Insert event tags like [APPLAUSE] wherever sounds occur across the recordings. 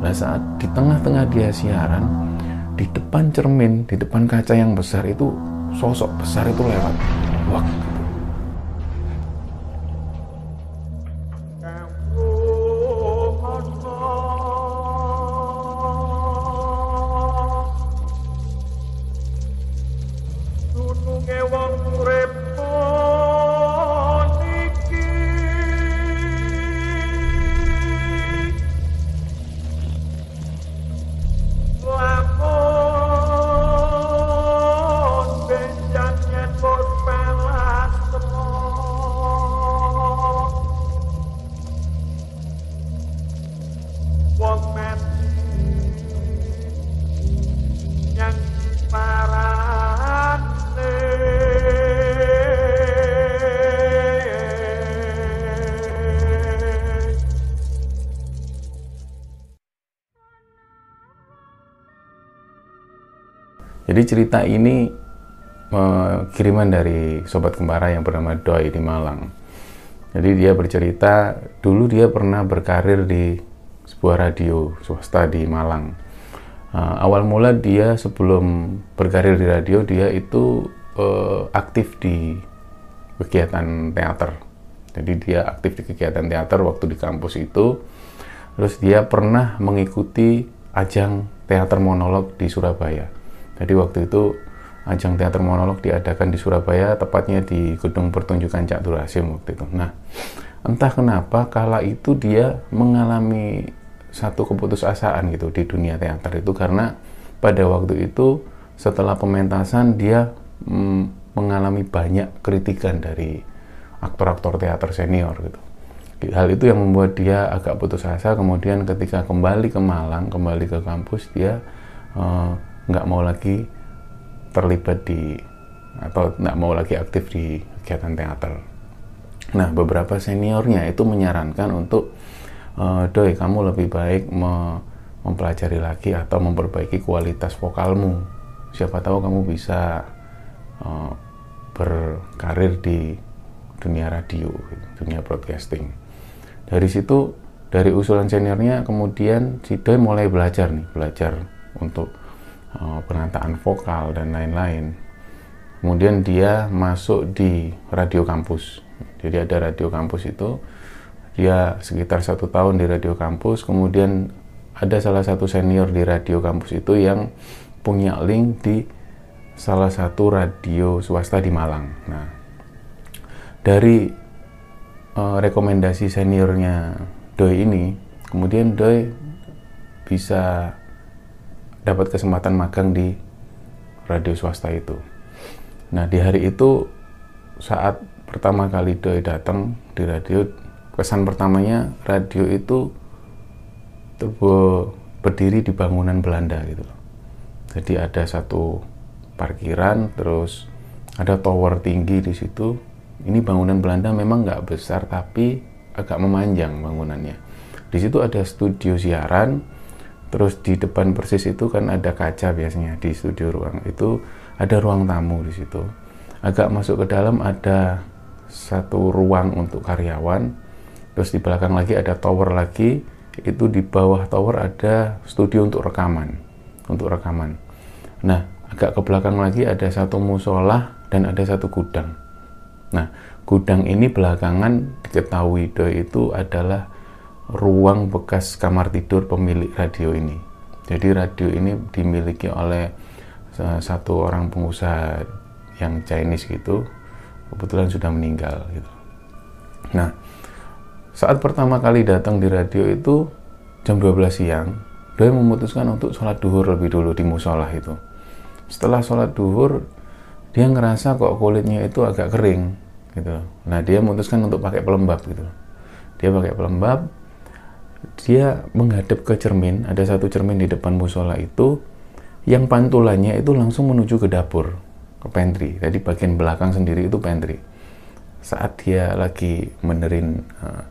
Nah saat di tengah-tengah dia siaran, di depan cermin, di depan kaca yang besar itu sosok besar itu lewat. Wah, Jadi cerita ini eh, kiriman dari sobat kembara yang bernama Doi di Malang. Jadi dia bercerita dulu dia pernah berkarir di sebuah radio swasta di Malang. Eh, awal mula dia sebelum berkarir di radio dia itu eh, aktif di kegiatan teater. Jadi dia aktif di kegiatan teater waktu di kampus itu. Terus dia pernah mengikuti ajang teater monolog di Surabaya. Jadi waktu itu ajang teater monolog diadakan di Surabaya, tepatnya di gedung pertunjukan Cak Dur Hasim waktu itu. Nah, entah kenapa kala itu dia mengalami satu keputusasaan gitu di dunia teater itu karena pada waktu itu setelah pementasan dia mm, mengalami banyak kritikan dari aktor-aktor teater senior gitu. Hal itu yang membuat dia agak putus asa. Kemudian ketika kembali ke Malang, kembali ke kampus, dia eh, nggak mau lagi terlibat di atau nggak mau lagi aktif di kegiatan teater. Nah, beberapa seniornya itu menyarankan untuk eh, doi kamu lebih baik me- mempelajari lagi atau memperbaiki kualitas vokalmu. Siapa tahu kamu bisa eh, berkarir di dunia radio, dunia broadcasting. Dari situ, dari usulan seniornya, kemudian si Doi mulai belajar nih, belajar untuk uh, penataan vokal dan lain-lain. Kemudian dia masuk di radio kampus. Jadi ada radio kampus itu, dia sekitar satu tahun di radio kampus. Kemudian ada salah satu senior di radio kampus itu yang punya link di salah satu radio swasta di Malang. Nah, dari eh, rekomendasi seniornya Doi ini, kemudian Doi bisa dapat kesempatan magang di radio swasta itu. Nah, di hari itu saat pertama kali Doi datang di radio, kesan pertamanya radio itu berdiri di bangunan Belanda gitu. Jadi ada satu parkiran, terus ada tower tinggi di situ. Ini bangunan Belanda memang nggak besar, tapi agak memanjang bangunannya. Di situ ada studio siaran, terus di depan persis itu kan ada kaca biasanya di studio ruang itu ada ruang tamu di situ. Agak masuk ke dalam ada satu ruang untuk karyawan, terus di belakang lagi ada tower lagi, itu di bawah tower ada studio untuk rekaman, untuk rekaman. Nah, agak ke belakang lagi ada satu musola dan ada satu gudang. Nah, gudang ini belakangan diketahui itu adalah ruang bekas kamar tidur pemilik radio ini. Jadi radio ini dimiliki oleh sa- satu orang pengusaha yang Chinese gitu, kebetulan sudah meninggal gitu. Nah, saat pertama kali datang di radio itu jam 12 siang, Doi memutuskan untuk sholat duhur lebih dulu di musola itu. Setelah sholat duhur, dia ngerasa kok kulitnya itu agak kering gitu. Nah, dia memutuskan untuk pakai pelembab gitu. Dia pakai pelembab, dia menghadap ke cermin, ada satu cermin di depan musola itu, yang pantulannya itu langsung menuju ke dapur, ke pantry. Jadi bagian belakang sendiri itu pantry. Saat dia lagi menerin eh,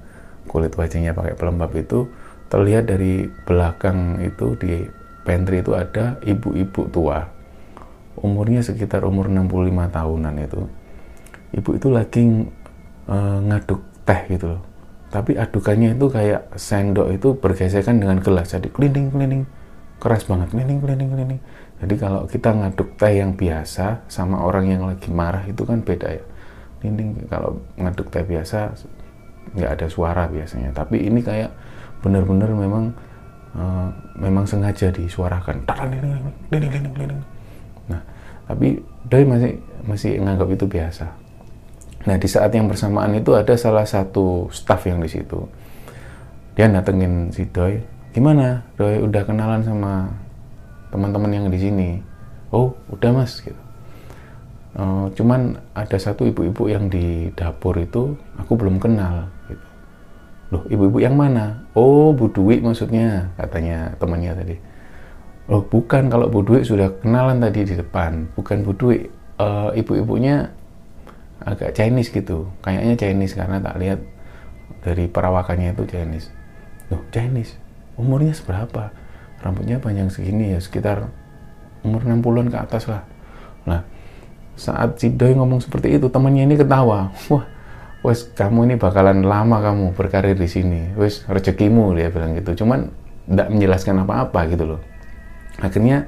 kulit wajahnya pakai pelembab itu, terlihat dari belakang itu di pantry itu ada ibu-ibu tua. Umurnya sekitar umur 65 tahunan itu. Ibu itu lagi eh, ngaduk teh gitu loh tapi adukannya itu kayak sendok itu bergesekan dengan gelas. Jadi keliling keliling keras banget. Keliling keliling keliling jadi kalau kita ngaduk teh yang biasa sama orang yang lagi marah itu kan beda ya. Keliling kalau ngaduk teh biasa nggak ada suara biasanya. Tapi ini kayak benar-benar memang uh, memang sengaja disuarakan. Nah tapi Doi masih masih nganggap itu biasa Nah di saat yang bersamaan itu ada salah satu staff yang di situ. Dia datengin si Doi, gimana? Doi udah kenalan sama teman-teman yang di sini. Oh udah mas gitu. Uh, cuman ada satu ibu-ibu yang di dapur itu aku belum kenal gitu. Loh ibu-ibu yang mana? Oh Bu Dwi maksudnya katanya temannya tadi. Oh bukan kalau Bu Dwi sudah kenalan tadi di depan, bukan Bu Dwi. Uh, ibu-ibunya agak Chinese gitu. Kayaknya Chinese karena tak lihat dari perawakannya itu Chinese. Loh Chinese? Umurnya seberapa? Rambutnya panjang segini ya sekitar umur 60-an ke atas lah. Nah saat si Doi ngomong seperti itu temannya ini ketawa. [LAUGHS] Wah wes kamu ini bakalan lama kamu berkarir di sini. Wes rezekimu dia bilang gitu. Cuman tidak menjelaskan apa-apa gitu loh. Akhirnya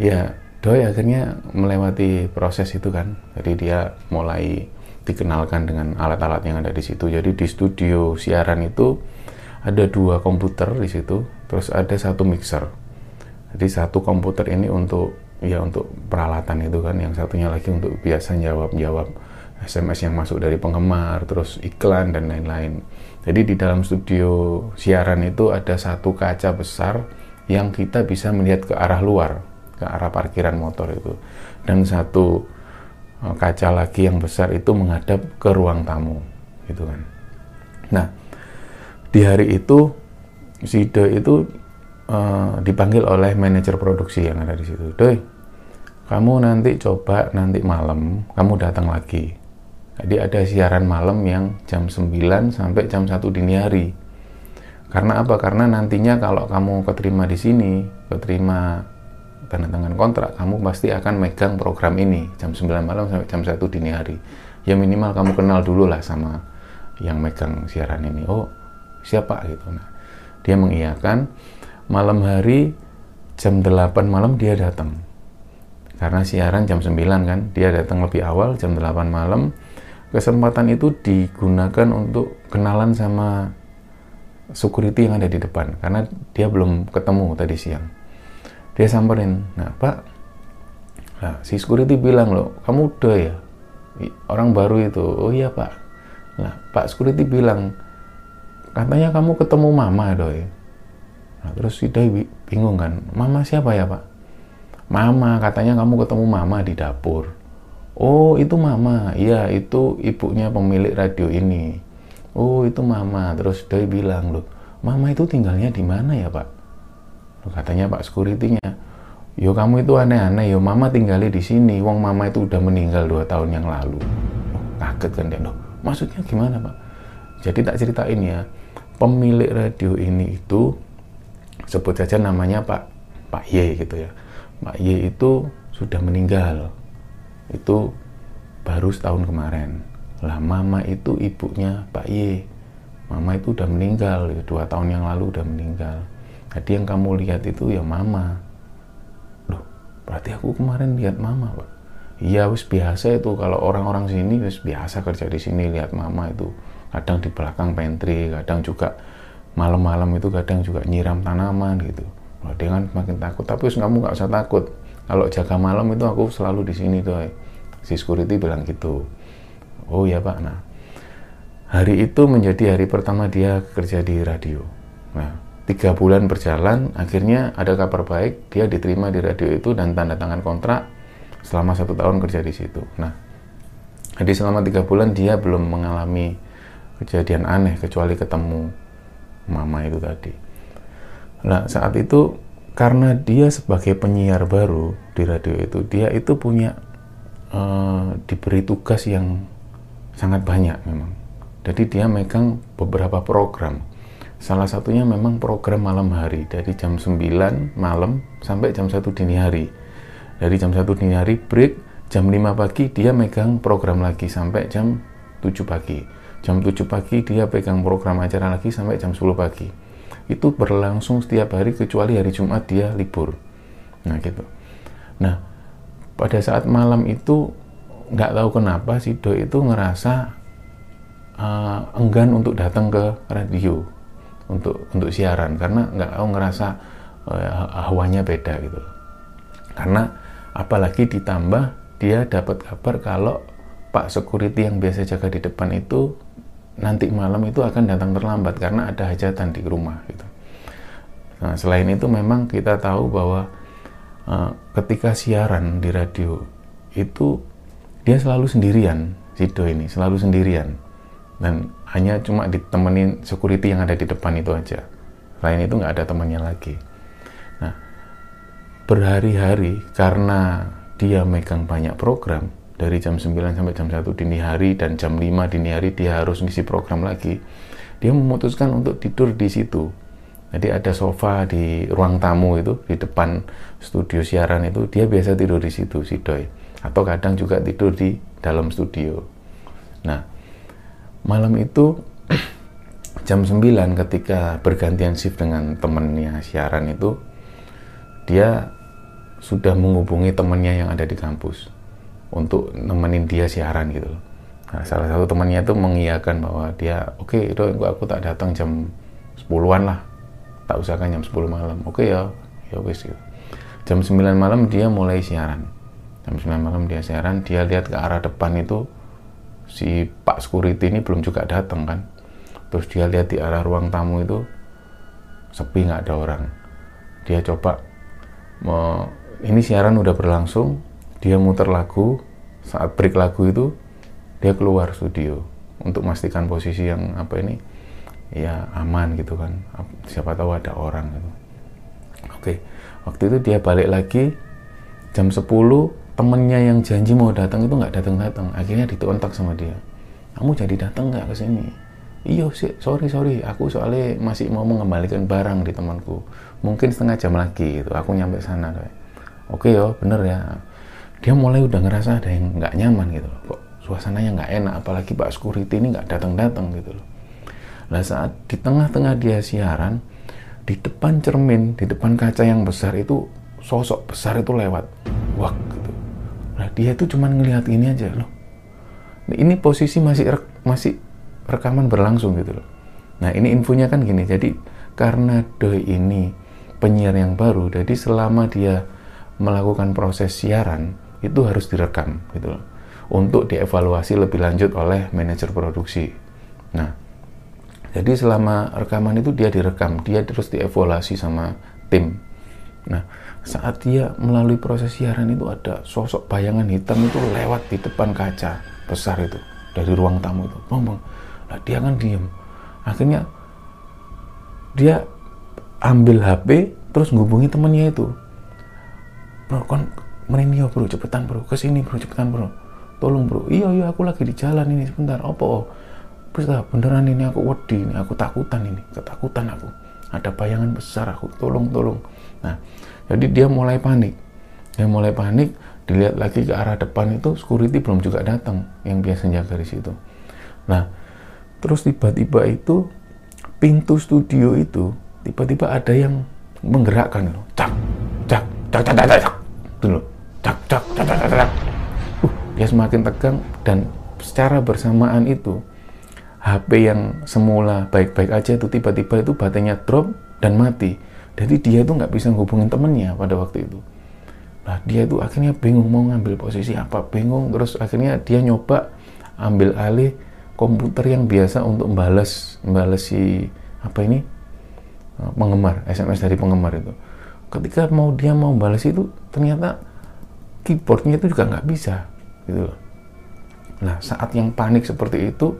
ya Doi akhirnya melewati proses itu kan. Jadi dia mulai dikenalkan dengan alat-alat yang ada di situ. Jadi di studio siaran itu ada dua komputer di situ, terus ada satu mixer. Jadi satu komputer ini untuk ya untuk peralatan itu kan, yang satunya lagi untuk biasa jawab-jawab SMS yang masuk dari penggemar, terus iklan dan lain-lain. Jadi di dalam studio siaran itu ada satu kaca besar yang kita bisa melihat ke arah luar ke arah parkiran motor itu. Dan satu eh, kaca lagi yang besar itu menghadap ke ruang tamu gitu kan. Nah di hari itu si Doi itu uh, dipanggil oleh manajer produksi yang ada di situ. Doi kamu nanti coba nanti malam kamu datang lagi. Jadi ada siaran malam yang jam 9 sampai jam 1 dini hari. Karena apa? Karena nantinya kalau kamu keterima di sini, keterima tanda tangan kontrak, kamu pasti akan megang program ini jam 9 malam sampai jam 1 dini hari. Ya minimal kamu kenal dulu lah sama yang megang siaran ini. Oh, siapa gitu. Nah, dia mengiyakan. Malam hari jam 8 malam dia datang. Karena siaran jam 9 kan, dia datang lebih awal jam 8 malam. Kesempatan itu digunakan untuk kenalan sama security yang ada di depan karena dia belum ketemu tadi siang dia samperin nah pak nah, si security bilang loh kamu udah ya? Orang baru itu. Oh iya pak. Nah pak security bilang katanya kamu ketemu mama doi. Nah, terus si doi bingung kan mama siapa ya pak? Mama katanya kamu ketemu mama di dapur. Oh itu mama. Iya itu ibunya pemilik radio ini. Oh itu mama. Terus doi bilang loh mama itu tinggalnya di mana ya pak katanya Pak Security-nya yo kamu itu aneh-aneh yo mama tinggalnya di sini wong mama itu udah meninggal dua tahun yang lalu. Kaget kan dia. Maksudnya gimana pak? Jadi tak ceritain ya pemilik radio ini itu sebut saja namanya Pak Pak Y gitu ya. Pak Y itu sudah meninggal. Itu baru setahun kemarin. Lah mama itu ibunya Pak Y. Mama itu udah meninggal dua tahun yang lalu udah meninggal jadi yang kamu lihat itu ya mama. Loh berarti aku kemarin lihat mama pak? Iya wis biasa itu. Kalau orang-orang sini wis biasa kerja di sini lihat mama itu. Kadang di belakang pantry kadang juga malam-malam itu kadang juga nyiram tanaman gitu. Loh, dia kan makin takut. Tapi wis kamu nggak usah takut. Kalau jaga malam itu aku selalu di sini tuh si security bilang gitu. Oh ya pak. Nah hari itu menjadi hari pertama dia kerja di radio. Nah tiga bulan berjalan akhirnya ada kabar baik dia diterima di radio itu dan tanda tangan kontrak selama satu tahun kerja di situ. Nah jadi selama tiga bulan dia belum mengalami kejadian aneh kecuali ketemu mama itu tadi. Nah saat itu karena dia sebagai penyiar baru di radio itu dia itu punya uh, diberi tugas yang sangat banyak memang. Jadi dia megang beberapa program Salah satunya memang program malam hari dari jam 9 malam sampai jam 1 dini hari. Dari jam 1 dini hari break, jam 5 pagi dia megang program lagi sampai jam 7 pagi. jam 7 pagi dia pegang program acara lagi sampai jam 10 pagi itu berlangsung setiap hari kecuali hari Jumat dia libur nah gitu nah pada saat malam itu nggak tahu kenapa si Doi itu ngerasa uh, enggan untuk datang ke radio untuk untuk siaran. Karena nggak tahu ngerasa uh, hawanya beda gitu karena apalagi ditambah dia dapat kabar kalau Pak security yang biasa jaga di depan itu nanti malam itu akan datang terlambat karena ada hajatan di rumah gitu. Nah, selain itu memang kita tahu bahwa uh, ketika siaran di radio itu dia selalu sendirian, Sido ini selalu sendirian. Dan hanya cuma ditemenin security yang ada di depan itu aja. Selain itu nggak ada temannya lagi. Nah, berhari-hari karena dia megang banyak program, dari jam 9 sampai jam 1 dini hari dan jam 5 dini hari dia harus ngisi program lagi dia memutuskan untuk tidur di situ jadi ada sofa di ruang tamu itu di depan studio siaran itu dia biasa tidur di situ si doi atau kadang juga tidur di dalam studio nah malam itu jam 9 ketika bergantian shift dengan temennya siaran itu dia sudah menghubungi temannya yang ada di kampus untuk nemenin dia siaran gitu. Nah, salah satu temannya itu mengiyakan bahwa dia oke okay, itu aku tak datang jam 10-an lah tak usahakan jam 10 malam oke okay, ya ya wis gitu. jam 9 malam dia mulai siaran jam 9 malam dia siaran dia lihat ke arah depan itu si Pak Security ini belum juga datang kan. Terus dia lihat di arah ruang tamu itu sepi nggak ada orang. Dia coba ini siaran udah berlangsung dia muter lagu saat break lagu itu dia keluar studio untuk memastikan posisi yang apa ini ya aman gitu kan. Siapa tahu ada orang gitu. Oke waktu itu dia balik lagi jam 10 temennya yang janji mau datang itu nggak datang datang akhirnya ditontak sama dia. Kamu jadi datang nggak ke sini? Iya sih sorry sorry. Aku soalnya masih mau mengembalikan barang di temanku. Mungkin setengah jam lagi gitu. Aku nyampe sana oke yo bener ya. Dia mulai udah ngerasa ada yang nggak nyaman gitu loh. Kok suasananya nggak enak, apalagi Pak Security ini nggak datang-datang gitu loh. Nah saat di tengah-tengah dia siaran, di depan cermin, di depan kaca yang besar itu sosok besar itu lewat. Wah dia itu cuma ngelihat ini aja loh. Ini posisi masih rek, masih rekaman berlangsung gitu loh. Nah ini infonya kan gini, jadi karena Doi ini penyiar yang baru, jadi selama dia melakukan proses siaran, itu harus direkam gitu loh untuk dievaluasi lebih lanjut oleh manajer produksi. Nah, jadi selama rekaman itu dia direkam, dia terus dievaluasi sama tim. Nah, saat dia melalui proses siaran itu ada sosok bayangan hitam itu lewat di depan kaca besar itu dari ruang tamu itu. Ngomong, nah dia kan diem. Akhirnya dia ambil HP terus ngubungi temennya itu. Bro, kan Merenio bro, cepetan bro, ke sini bro, cepetan bro. Tolong bro, iya iya aku lagi di jalan ini sebentar. Apa? Bisa beneran ini aku wedi ini, aku takutan ini, ketakutan aku. Ada bayangan besar aku, tolong tolong. Nah, jadi dia mulai panik. Dia mulai panik, dilihat lagi ke arah depan itu security belum juga datang yang biasa jaga di situ. Nah, terus tiba-tiba itu pintu studio itu tiba-tiba ada yang menggerakkan cak cak cak cak cak cak dulu cak cak cak cak cak, cak. Uh, dia semakin tegang dan secara bersamaan itu HP yang semula baik-baik aja itu tiba-tiba itu baterainya drop dan mati. Jadi dia itu nggak bisa hubungin temennya pada waktu itu. Nah dia itu akhirnya bingung mau ngambil posisi apa bingung. Terus akhirnya dia nyoba ambil alih komputer yang biasa untuk membalas membalas si apa ini penggemar SMS dari penggemar itu. Ketika mau dia mau balas itu ternyata keyboardnya itu juga nggak bisa gitu. Nah saat yang panik seperti itu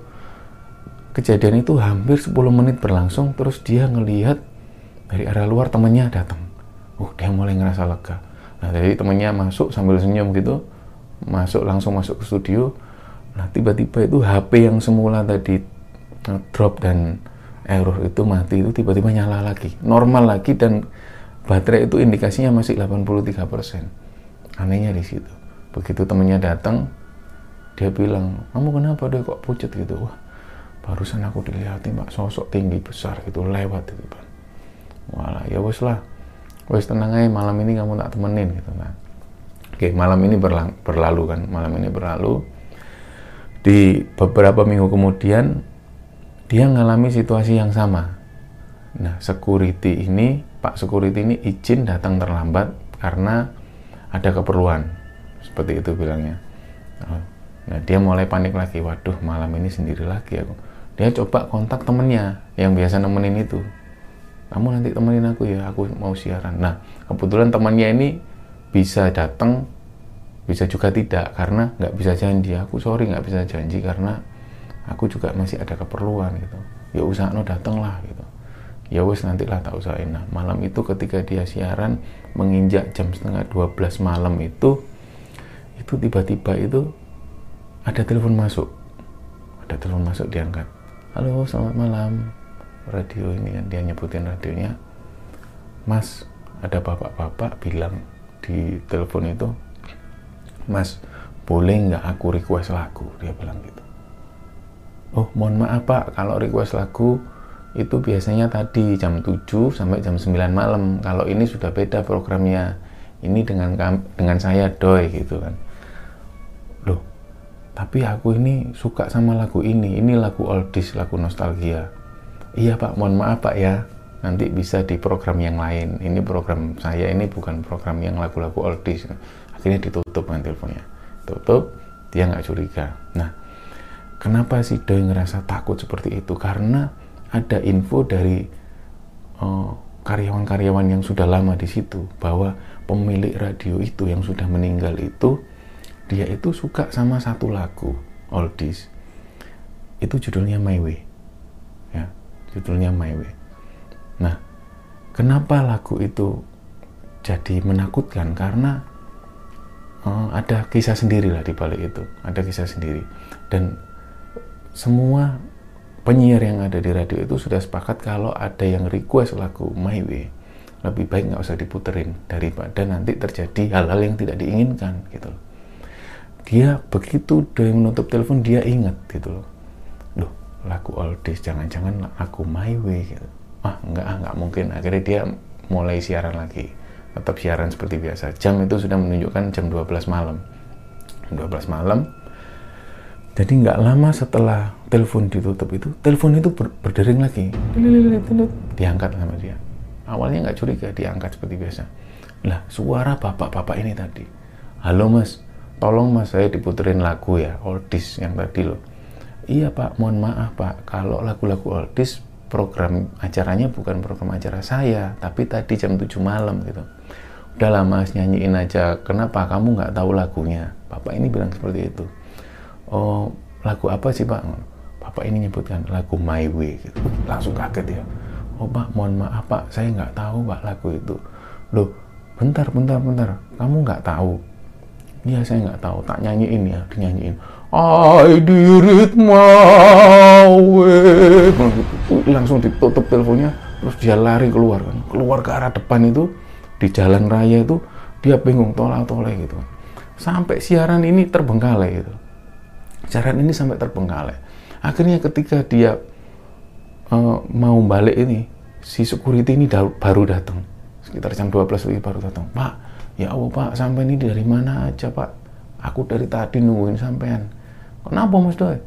kejadian itu hampir 10 menit berlangsung terus dia ngelihat dari arah luar temannya datang. Uh dia mulai ngerasa lega. Nah jadi temannya masuk sambil senyum gitu masuk langsung masuk ke studio. Nah tiba-tiba itu HP yang semula tadi uh, drop dan error itu mati itu tiba-tiba nyala lagi normal lagi dan baterai itu indikasinya masih 83 persen anehnya di situ begitu temennya datang dia bilang kamu kenapa deh kok pucat gitu wah barusan aku dilihatin pak sosok tinggi besar gitu lewat depan walah ya wes lah. Wes tenang aja malam ini kamu tak temenin gitu kan oke malam ini berlalu kan? Malam ini berlalu. Di beberapa minggu kemudian dia mengalami situasi yang sama. Nah security ini pak security ini izin datang terlambat karena ada keperluan. Seperti itu bilangnya. Nah dia mulai panik lagi. Waduh malam ini sendiri lagi aku dia coba kontak temennya yang biasa nemenin itu. Kamu nanti temenin aku ya aku mau siaran. Nah kebetulan temannya ini bisa datang bisa juga tidak karena nggak bisa janji. Aku sorry nggak bisa janji karena aku juga masih ada keperluan gitu. Ya usah no datang lah gitu. Ya wes nanti lah tak usahain. Nah malam itu ketika dia siaran menginjak jam setengah 12 malam itu itu tiba-tiba itu ada telepon masuk. Ada telepon masuk diangkat halo selamat malam. Radio ini dia nyebutin radionya. Mas ada bapak-bapak bilang di telepon itu mas boleh nggak aku request lagu? Dia bilang gitu. Oh mohon maaf pak. Kalau request lagu itu biasanya tadi jam 7 sampai jam 9 malam. Kalau ini sudah beda programnya. Ini dengan dengan saya doi gitu kan tapi aku ini suka sama lagu ini. Ini lagu oldies lagu nostalgia. Iya pak. Mohon maaf pak ya. Nanti bisa di program yang lain. Ini program saya ini bukan program yang lagu-lagu oldies akhirnya ditutup kan teleponnya. Tutup dia nggak curiga. Nah kenapa sih doi ngerasa takut seperti itu? Karena ada info dari karyawan karyawan-karyawan yang sudah lama di situ bahwa pemilik radio itu yang sudah meninggal itu dia itu suka sama satu lagu oldies. Itu judulnya My Way. Ya judulnya My Way. Nah kenapa lagu itu jadi menakutkan? Karena uh, ada kisah sendiri lah di balik itu. Ada kisah sendiri. Dan semua penyiar yang ada di radio itu sudah sepakat kalau ada yang request lagu My Way lebih baik nggak usah diputerin daripada nanti terjadi hal-hal yang tidak diinginkan gitu loh dia begitu dia menutup telepon dia ingat gitu loh. Loh lagu oldies jangan-jangan aku my way gitu. Ah enggak ah enggak mungkin. Akhirnya dia mulai siaran lagi. Tetap siaran seperti biasa. Jam itu sudah menunjukkan jam 12 malam. 12 malam. Jadi nggak lama setelah telepon ditutup itu telepon itu ber berdering lagi. Diangkat sama dia. Awalnya nggak curiga diangkat seperti biasa. Lah suara bapak-bapak ini tadi. Halo mas tolong mas saya diputerin lagu ya oldies yang tadi loh. Iya pak mohon maaf pak. Kalau lagu-lagu oldies program acaranya bukan program acara saya tapi tadi jam 7 malam gitu. Udah lama mas nyanyiin aja. Kenapa? Kamu nggak tahu lagunya. Bapak ini bilang seperti itu. Oh lagu apa sih pak? Bapak ini nyebutkan lagu My Way gitu. Langsung kaget ya. Oh pak mohon maaf pak. Saya nggak tahu pak lagu itu. Loh bentar bentar bentar. Kamu nggak tahu Iya saya nggak tahu, tak nyanyiin ya, dinyanyiin. I did it my way. Langsung ditutup teleponnya, terus dia lari keluar kan, keluar ke arah depan itu di jalan raya itu dia bingung tolak tolak gitu. Sampai siaran ini terbengkalai gitu. Siaran ini sampai terbengkalai. Akhirnya ketika dia uh, mau balik ini, si security ini baru datang sekitar jam 12 lebih baru datang. Pak, ya Allah pak sampai ini dari mana aja pak? Aku dari tadi nungguin sampean. Kenapa mas doi?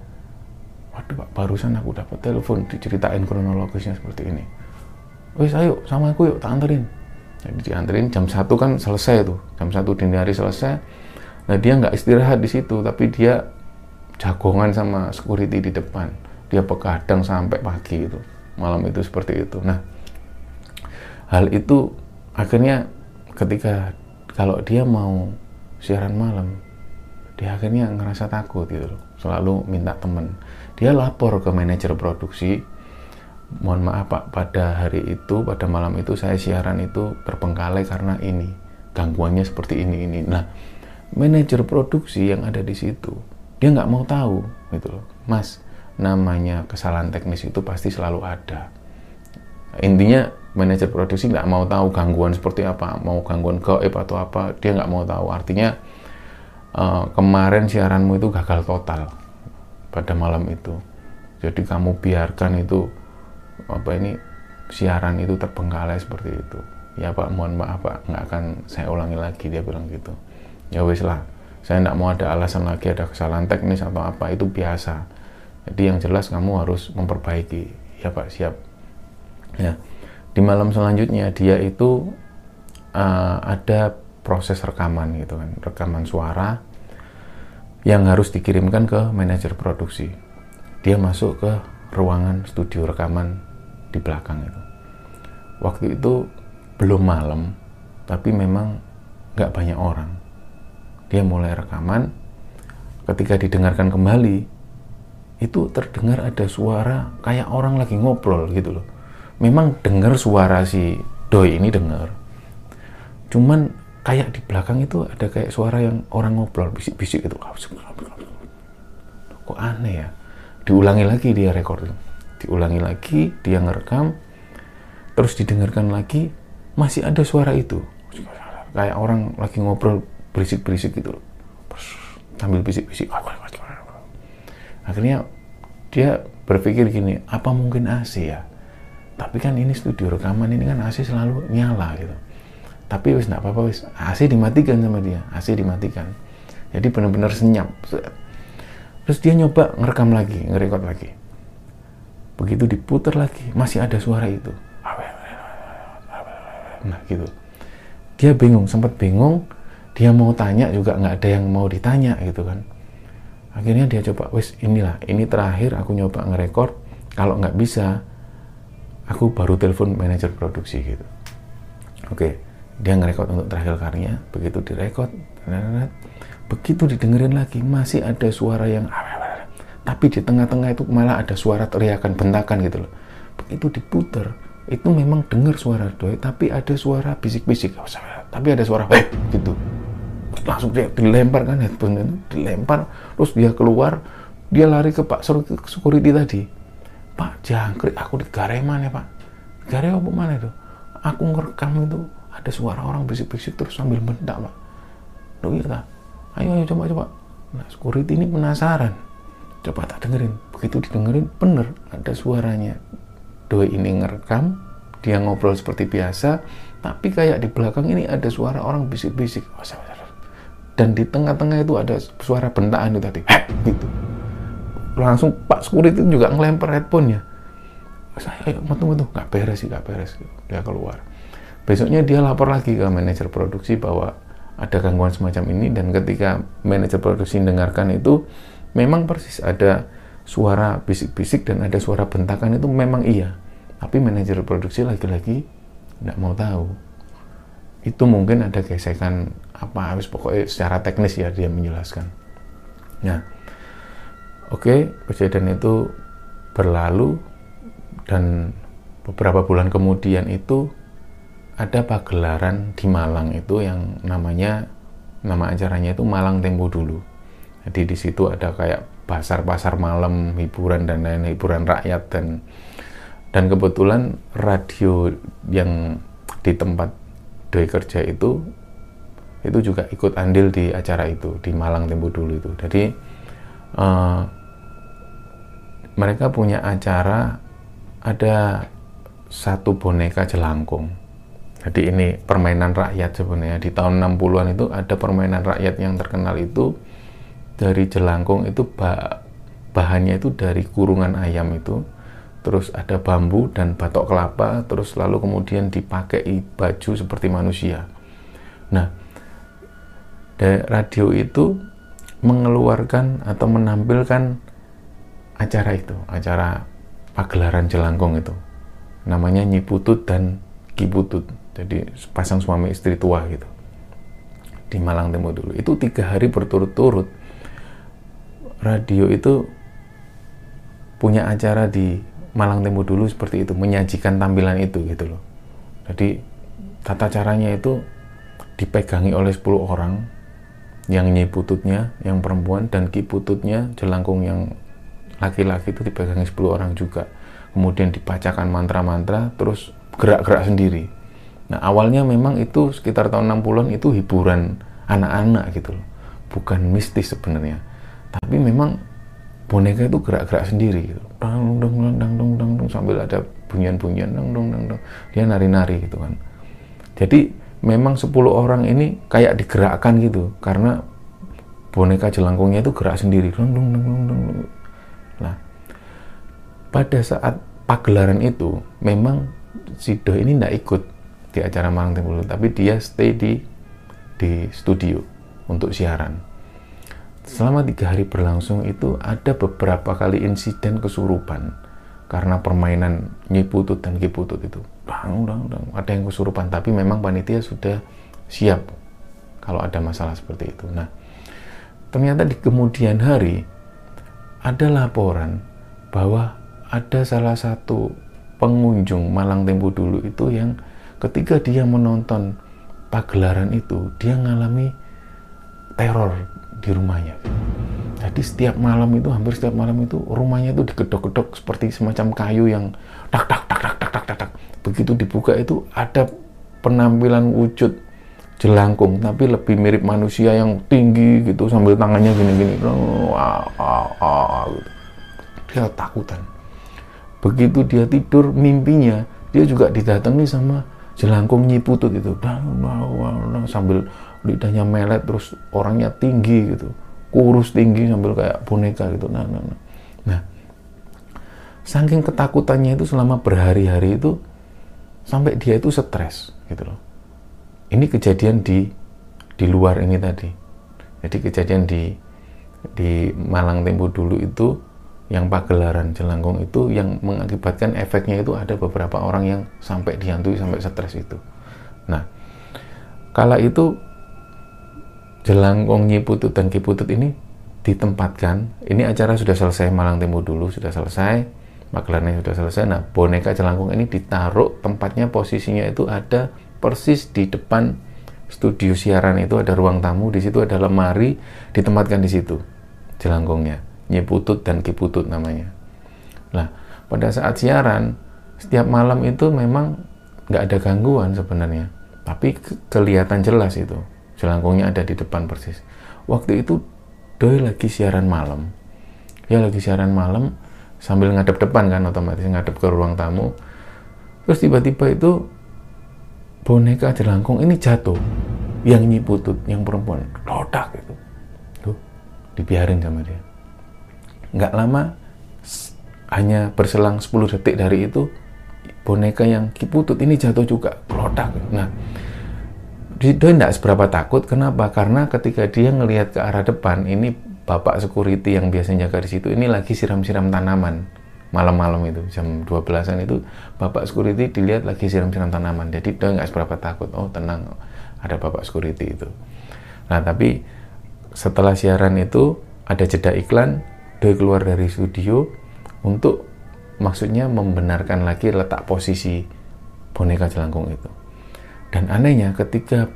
Waduh pak barusan aku dapat telepon diceritain kronologisnya seperti ini. Wes ayo sama aku yuk tak anterin. Jadi dianterin jam satu kan selesai tuh. Jam satu dini hari selesai. Nah dia nggak istirahat di situ tapi dia jagongan sama security di depan. Dia begadang sampai pagi itu malam itu seperti itu. Nah hal itu akhirnya ketika kalau dia mau siaran malam dia akhirnya ngerasa takut gitu loh. Selalu minta temen. Dia lapor ke manajer produksi. Mohon maaf pak pada hari itu pada malam itu saya siaran itu terbengkalai karena ini. Gangguannya seperti ini ini. Nah manajer produksi yang ada di situ dia nggak mau tahu gitu loh. Mas namanya kesalahan teknis itu pasti selalu ada intinya manajer produksi nggak mau tahu gangguan seperti apa, mau gangguan gaib atau apa, dia nggak mau tahu. Artinya uh, kemarin siaranmu itu gagal total pada malam itu. jadi kamu biarkan itu apa ini siaran itu terbengkalai seperti itu. Ya pak mohon maaf pak nggak akan saya ulangi lagi dia bilang gitu. Ya wes lah. Saya nggak mau ada alasan lagi ada kesalahan teknis atau apa itu biasa. Jadi yang jelas kamu harus memperbaiki. Ya pak siap ya. Di malam selanjutnya dia itu uh, ada proses rekaman gitu kan rekaman suara yang harus dikirimkan ke manajer produksi. Dia masuk ke ruangan studio rekaman di belakang itu. Waktu itu belum malam tapi memang nggak banyak orang. Dia mulai rekaman. Ketika didengarkan kembali itu terdengar ada suara kayak orang lagi ngobrol gitu loh memang dengar suara si doi ini dengar. Cuman kayak di belakang itu ada kayak suara yang orang ngobrol bisik-bisik itu kok aneh ya? Diulangi lagi dia recording. Diulangi lagi dia ngerekam. Terus didengarkan lagi masih ada suara itu. Kayak orang lagi ngobrol berisik-berisik gitu sambil bisik-bisik. Akhirnya dia berpikir gini apa mungkin AC ya tapi kan ini studio rekaman ini kan AC selalu nyala gitu. Tapi wis nggak apa-apa wis. AC dimatikan sama dia AC dimatikan. Jadi benar-benar senyap terus dia nyoba ngerekam lagi ngerekord lagi. Begitu diputar lagi masih ada suara itu. Nah gitu. Dia bingung sempat bingung. Dia mau tanya juga nggak ada yang mau ditanya gitu kan. Akhirnya dia coba wes inilah ini terakhir aku nyoba ngerekord kalau nggak bisa aku baru telepon manajer produksi gitu. Oke dia ngerekord untuk terakhir karya begitu direkod begitu didengerin lagi masih ada suara yang [LAUGHS] tapi di tengah-tengah itu malah ada suara teriakan bentakan gitu loh. Begitu diputer itu memang dengar suara doi tapi ada suara bisik-bisik. Tapi ada suara eh [LAUGHS] gitu. Langsung dia dilempar kan headphone dilempar terus dia keluar dia lari ke pak security tadi pak jangkrik aku di gareman ya pak? Gare apa mana itu? Aku ngerekam itu ada suara orang bisik-bisik terus sambil bentak pak. Loh iya tak ayo ayo coba coba. Nah security ini penasaran. Coba tak dengerin. Begitu didengerin bener ada suaranya. Doi ini ngerekam dia ngobrol seperti biasa tapi kayak di belakang ini ada suara orang bisik-bisik dan di tengah-tengah itu ada suara bentakan itu tadi. Gitu langsung Pak Security juga ngelempar headphone-nya. Saya ayo tunggu tunggu. Nggak beres sih nggak beres. Dia keluar. Besoknya dia lapor lagi ke manajer produksi bahwa ada gangguan semacam ini dan ketika manajer produksi mendengarkan itu memang persis ada suara bisik-bisik dan ada suara bentakan itu memang iya. Tapi manajer produksi lagi-lagi tidak mau tahu. Itu mungkin ada gesekan apa habis pokoknya secara teknis ya dia menjelaskan. Nah oke kejadian itu berlalu dan beberapa bulan kemudian itu ada pagelaran di Malang itu yang namanya nama acaranya itu Malang Tempo dulu. Jadi di situ ada kayak pasar-pasar malam hiburan dan lain hiburan rakyat dan dan kebetulan radio yang di tempat Doi kerja itu itu juga ikut andil di acara itu di Malang Tempo dulu itu. Jadi uh, mereka punya acara ada satu boneka jelangkung. Jadi ini permainan rakyat sebenarnya. Di tahun 60-an itu ada permainan rakyat yang terkenal itu. Dari jelangkung itu bahannya itu dari kurungan ayam itu. Terus ada bambu dan batok kelapa, terus lalu kemudian dipakai baju seperti manusia. Nah, radio itu mengeluarkan atau menampilkan acara itu, acara pagelaran jelangkung itu. Namanya Nyiputut dan Kiputut. Jadi pasang suami istri tua gitu. Di Malang Timur dulu. Itu tiga hari berturut-turut. Radio itu punya acara di Malang Tempo dulu seperti itu, menyajikan tampilan itu gitu loh. Jadi tata caranya itu dipegangi oleh 10 orang yang nyi pututnya, yang perempuan dan ki pututnya jelangkung yang laki-laki itu dipegangi 10 orang juga. Kemudian dibacakan mantra-mantra terus gerak-gerak sendiri. Nah, awalnya memang itu sekitar tahun 60-an itu hiburan anak-anak gitu loh. Bukan mistis sebenarnya. Tapi memang boneka itu gerak-gerak sendiri gitu. Dong dong dang dong sambil ada bunyian-bunyian dang dong dang dong. Dia nari-nari gitu kan. Jadi memang 10 orang ini kayak digerakkan gitu karena boneka jelangkungnya itu gerak sendiri. Dong dang dong dang. Pada saat pagelaran itu memang si Do ini tidak ikut di acara Malang Dulu, tapi dia stay di di studio untuk siaran. Selama tiga hari berlangsung itu ada beberapa kali insiden kesurupan karena permainan nyiputut dan kiputut itu. Bang, bang, bang, ada yang kesurupan tapi memang panitia sudah siap kalau ada masalah seperti itu. Nah ternyata di kemudian hari ada laporan bahwa ada salah satu pengunjung Malang Tempo dulu itu yang ketika dia menonton pagelaran itu dia mengalami teror di rumahnya. Jadi setiap malam itu hampir setiap malam itu rumahnya itu digedok-gedok seperti semacam kayu yang tak tak tak tak tak tak tak. tak. Begitu dibuka itu ada penampilan wujud jelangkung tapi lebih mirip manusia yang tinggi gitu sambil tangannya gini-gini gitu. dia takutan begitu dia tidur mimpinya dia juga didatangi sama jelangkung nyiputut itu sambil lidahnya melet terus orangnya tinggi gitu. Kurus tinggi sambil kayak boneka gitu. Nah nah nah, nah saking ketakutannya itu selama berhari-hari itu sampai dia itu stres gitu loh. Ini kejadian di di luar ini tadi. Jadi kejadian di di Malang Tempo dulu itu yang pagelaran jelangkung itu yang mengakibatkan efeknya itu ada beberapa orang yang sampai dihantui sampai stres itu nah kala itu Jelangkung Nyiputut dan Kiputut ini ditempatkan. Ini acara sudah selesai Malang Tempo dulu sudah selesai, magelannya sudah selesai. Nah, boneka jelangkung ini ditaruh tempatnya posisinya itu ada persis di depan studio siaran itu ada ruang tamu, di situ ada lemari, ditempatkan di situ jelangkungnya. Nyiputut dan Kiputut namanya. Nah, pada saat siaran setiap malam itu memang nggak ada gangguan sebenarnya, tapi ke kelihatan jelas itu. Jelangkungnya ada di depan persis. Waktu itu doi lagi siaran malam. Ya lagi siaran malam sambil ngadep depan kan otomatis ngadep ke ruang tamu. Terus tiba-tiba itu boneka jelangkung ini jatuh. Yang nyiputut yang perempuan lodak gitu tuh dibiarin sama dia nggak lama hanya berselang 10 detik dari itu boneka yang kiputut ini jatuh juga lodak nah dia tidak seberapa takut. Kenapa? Karena ketika dia ngelihat ke arah depan, ini bapak security yang biasanya jaga di situ, ini lagi siram-siram tanaman malam-malam itu jam 12-an itu bapak security dilihat lagi siram-siram tanaman. Jadi dia nggak seberapa takut. Oh tenang, ada bapak security itu. Nah tapi setelah siaran itu ada jeda iklan, dia keluar dari studio untuk maksudnya membenarkan lagi letak posisi boneka jelangkung itu. Dan anehnya ketika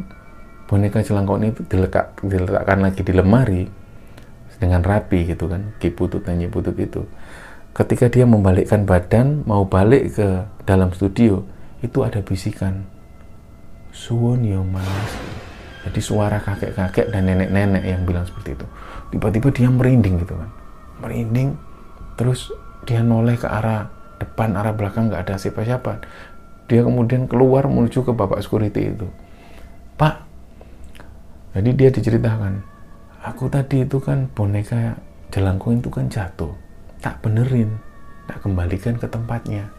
boneka jelangkung itu diletak, diletakkan lagi di lemari dengan rapi gitu kan, kiputut dan nyiputut itu. Ketika dia membalikkan badan mau balik ke dalam studio, itu ada bisikan suwon yo mas. Jadi suara kakek-kakek dan nenek-nenek yang bilang seperti itu. Tiba-tiba dia merinding gitu kan. Merinding, terus dia noleh ke arah depan, arah belakang nggak ada siapa-siapa. Dia kemudian keluar menuju ke bapak security itu. Pak jadi dia diceritakan aku tadi itu kan boneka jelangkung itu kan jatuh tak benerin tak kembalikan ke tempatnya.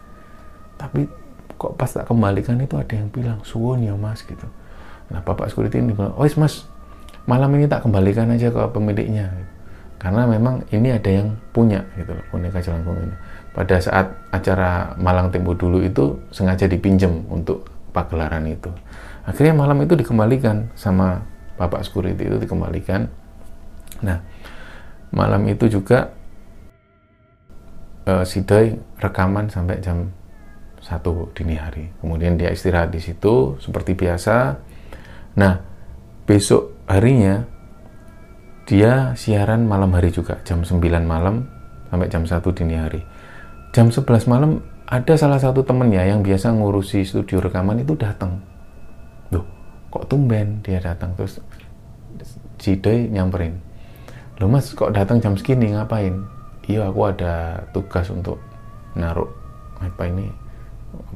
Tapi kok pas tak kembalikan itu ada yang bilang suwon ya mas gitu. Nah bapak security ini bilang oh mas malam ini tak kembalikan aja ke pemiliknya karena memang ini ada yang punya gitu boneka jelangkung ini pada saat acara Malang Tempo dulu itu sengaja dipinjam untuk pagelaran itu. Akhirnya malam itu dikembalikan sama Bapak Security itu dikembalikan. Nah, malam itu juga uh, si Doi rekaman sampai jam satu dini hari. Kemudian dia istirahat di situ seperti biasa. Nah, besok harinya dia siaran malam hari juga jam 9 malam sampai jam 1 dini hari. Jam 11 malam ada salah satu temennya yang biasa ngurusi studio rekaman itu datang loh kok tumben dia datang terus Jidoy nyamperin. Loh mas kok datang jam segini? Ngapain? Iya aku ada tugas untuk naruh apa ini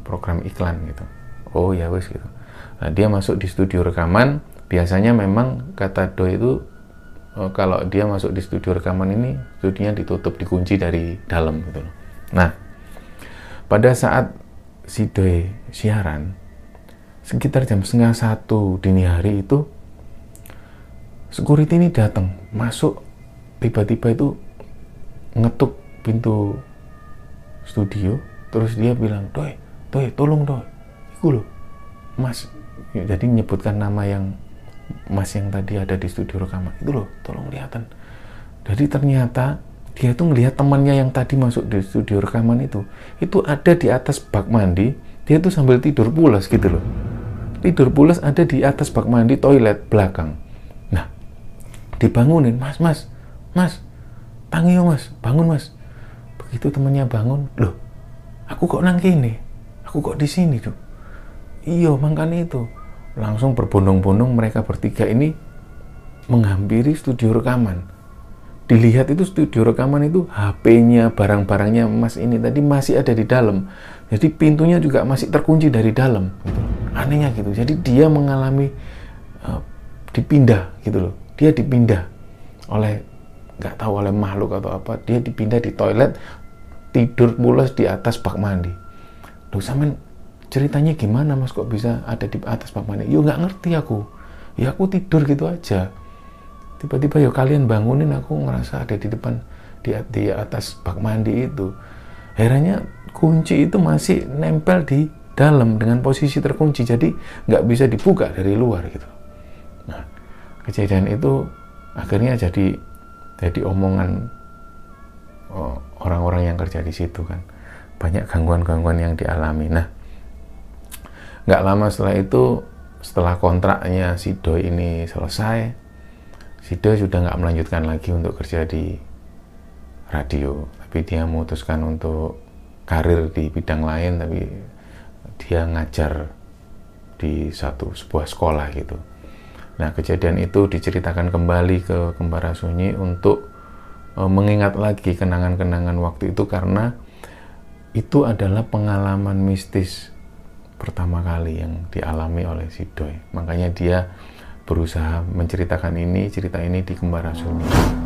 program iklan gitu. Oh ya wes gitu. Nah, dia masuk di studio rekaman. Biasanya memang kata do itu oh, kalau dia masuk di studio rekaman ini studionya ditutup dikunci dari dalam gitu loh. Nah pada saat si Doi siaran sekitar jam setengah satu dini hari itu security ini datang masuk tiba-tiba itu ngetuk pintu studio terus dia bilang doi doi tolong doi. Itu loh mas jadi menyebutkan nama yang mas yang tadi ada di studio rekaman. Itu loh tolong lihatan jadi ternyata dia tuh ngelihat temannya yang tadi masuk di studio rekaman itu itu ada di atas bak mandi dia tuh sambil tidur pulas gitu loh. Tidur pulas ada di atas bak mandi toilet belakang. Nah dibangunin mas mas mas tangi mas bangun mas. Begitu temannya bangun loh aku kok nang kini aku kok di sini tuh iyo makanya itu langsung berbondong-bondong mereka bertiga ini menghampiri studio rekaman. Dilihat itu studio rekaman itu HP-nya barang-barangnya mas ini tadi masih ada di dalam. Jadi pintunya juga masih terkunci dari dalam. Anehnya gitu. Jadi dia mengalami uh, dipindah gitu loh. Dia dipindah oleh nggak tahu oleh makhluk atau apa dia dipindah di toilet tidur pulas di atas bak mandi. Loh sampean ceritanya gimana mas kok bisa ada di atas bak mandi? Yo nggak ngerti aku. Ya aku tidur gitu aja. Tiba-tiba yo kalian bangunin aku ngerasa ada di depan di, di atas bak mandi itu. Herannya kunci itu masih nempel di dalam dengan posisi terkunci jadi nggak bisa dibuka dari luar gitu. Nah kejadian itu akhirnya jadi jadi omongan oh, orang-orang yang kerja di situ kan banyak gangguan-gangguan yang dialami nah nggak lama setelah itu setelah kontraknya si Doi ini selesai si Doi sudah nggak melanjutkan lagi untuk kerja di radio. Tapi dia memutuskan untuk karir di bidang lain tapi dia ngajar di satu sebuah sekolah gitu. Nah kejadian itu diceritakan kembali ke Kembara Sunyi untuk Eh, mengingat lagi kenangan-kenangan waktu itu karena itu adalah pengalaman mistis pertama kali yang dialami oleh si Doi. Makanya dia berusaha menceritakan ini, cerita ini di Kembara Sunyi.